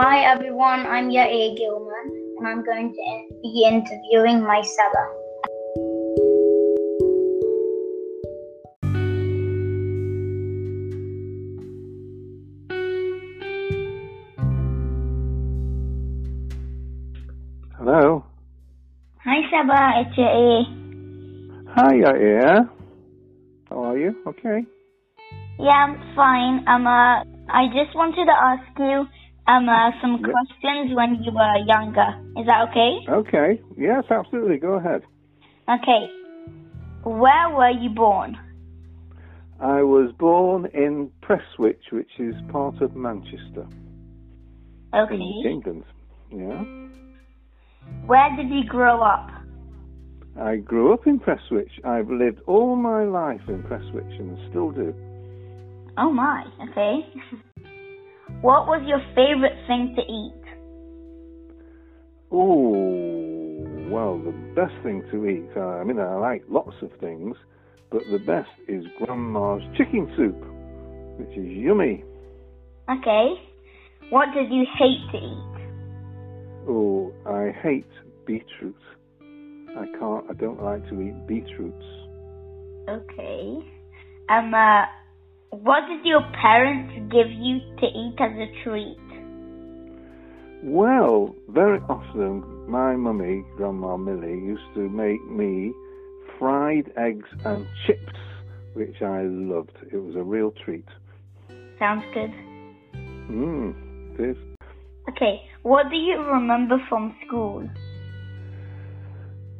Hi everyone, I'm Yair Gilman and I'm going to be interviewing my Saba. Hello. Hi Saba, it's Yair. Hi, Yair. How are you? Okay. Yeah, I'm fine. Um, uh, I just wanted to ask you um uh, some Yeah. questions when you were younger. Is that okay? Okay. Yes, absolutely. Go ahead. Okay. Where were you born? I was born in Prestwich, which is part of Manchester, in England. Yeah. Where did you grow up? I grew up in Prestwich. I've lived all my life in Prestwich and still do. Oh my. Okay. what was your favorite thing to eat? Oh, well, the best thing to eat, uh, I mean, I like lots of things, but the best is Grandma's chicken soup, which is yummy. Okay. What did you hate to eat? Oh, I hate beetroot. I can't, I don't like to eat beetroots. Okay. Um, uh, what did your parents give you to eat as a treat? Well, very often my mummy, Grandma Millie, used to make me fried eggs and chips, which I loved. It was a real treat. Sounds good. Mmm, it is. Okay. What do you remember from school?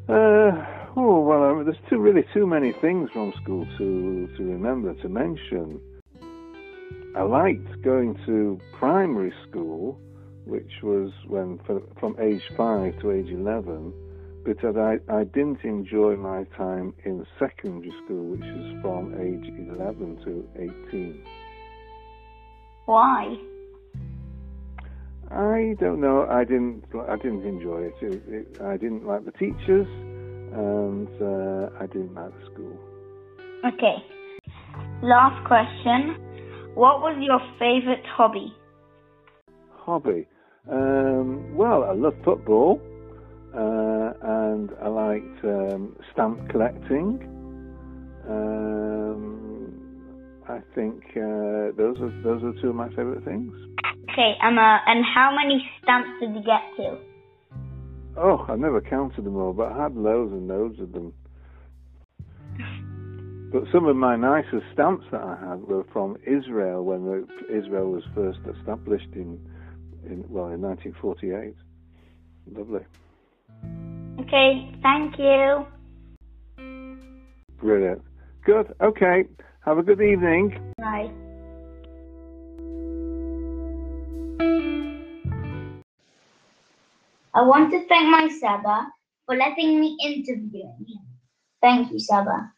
Uh, oh, well, I mean, there's too, really too many things from school to, to remember, to mention. I liked going to primary school, which was when for, from age 5 to age 11, but I, I didn't enjoy my time in secondary school, which is from age 11 to 18. Why? I don't know. I didn't. I didn't enjoy it. it, it I didn't like the teachers, and uh, I didn't like the school. Okay. Last question. What was your favorite hobby? Hobby. Um, well, I love football, uh, and I liked um, stamp collecting. Um, I think uh, those are those are two of my favourite things. Okay, Emma, and how many stamps did you get to? Oh, I never counted them all, but I had loads and loads of them. But some of my nicest stamps that I had were from Israel when the, Israel was first established in, in well in 1948. Lovely, Okay, thank you. brilliant, good. Okay, have a good evening. Bye. I want to thank my Saba for letting me interview him. Thank you, Saba.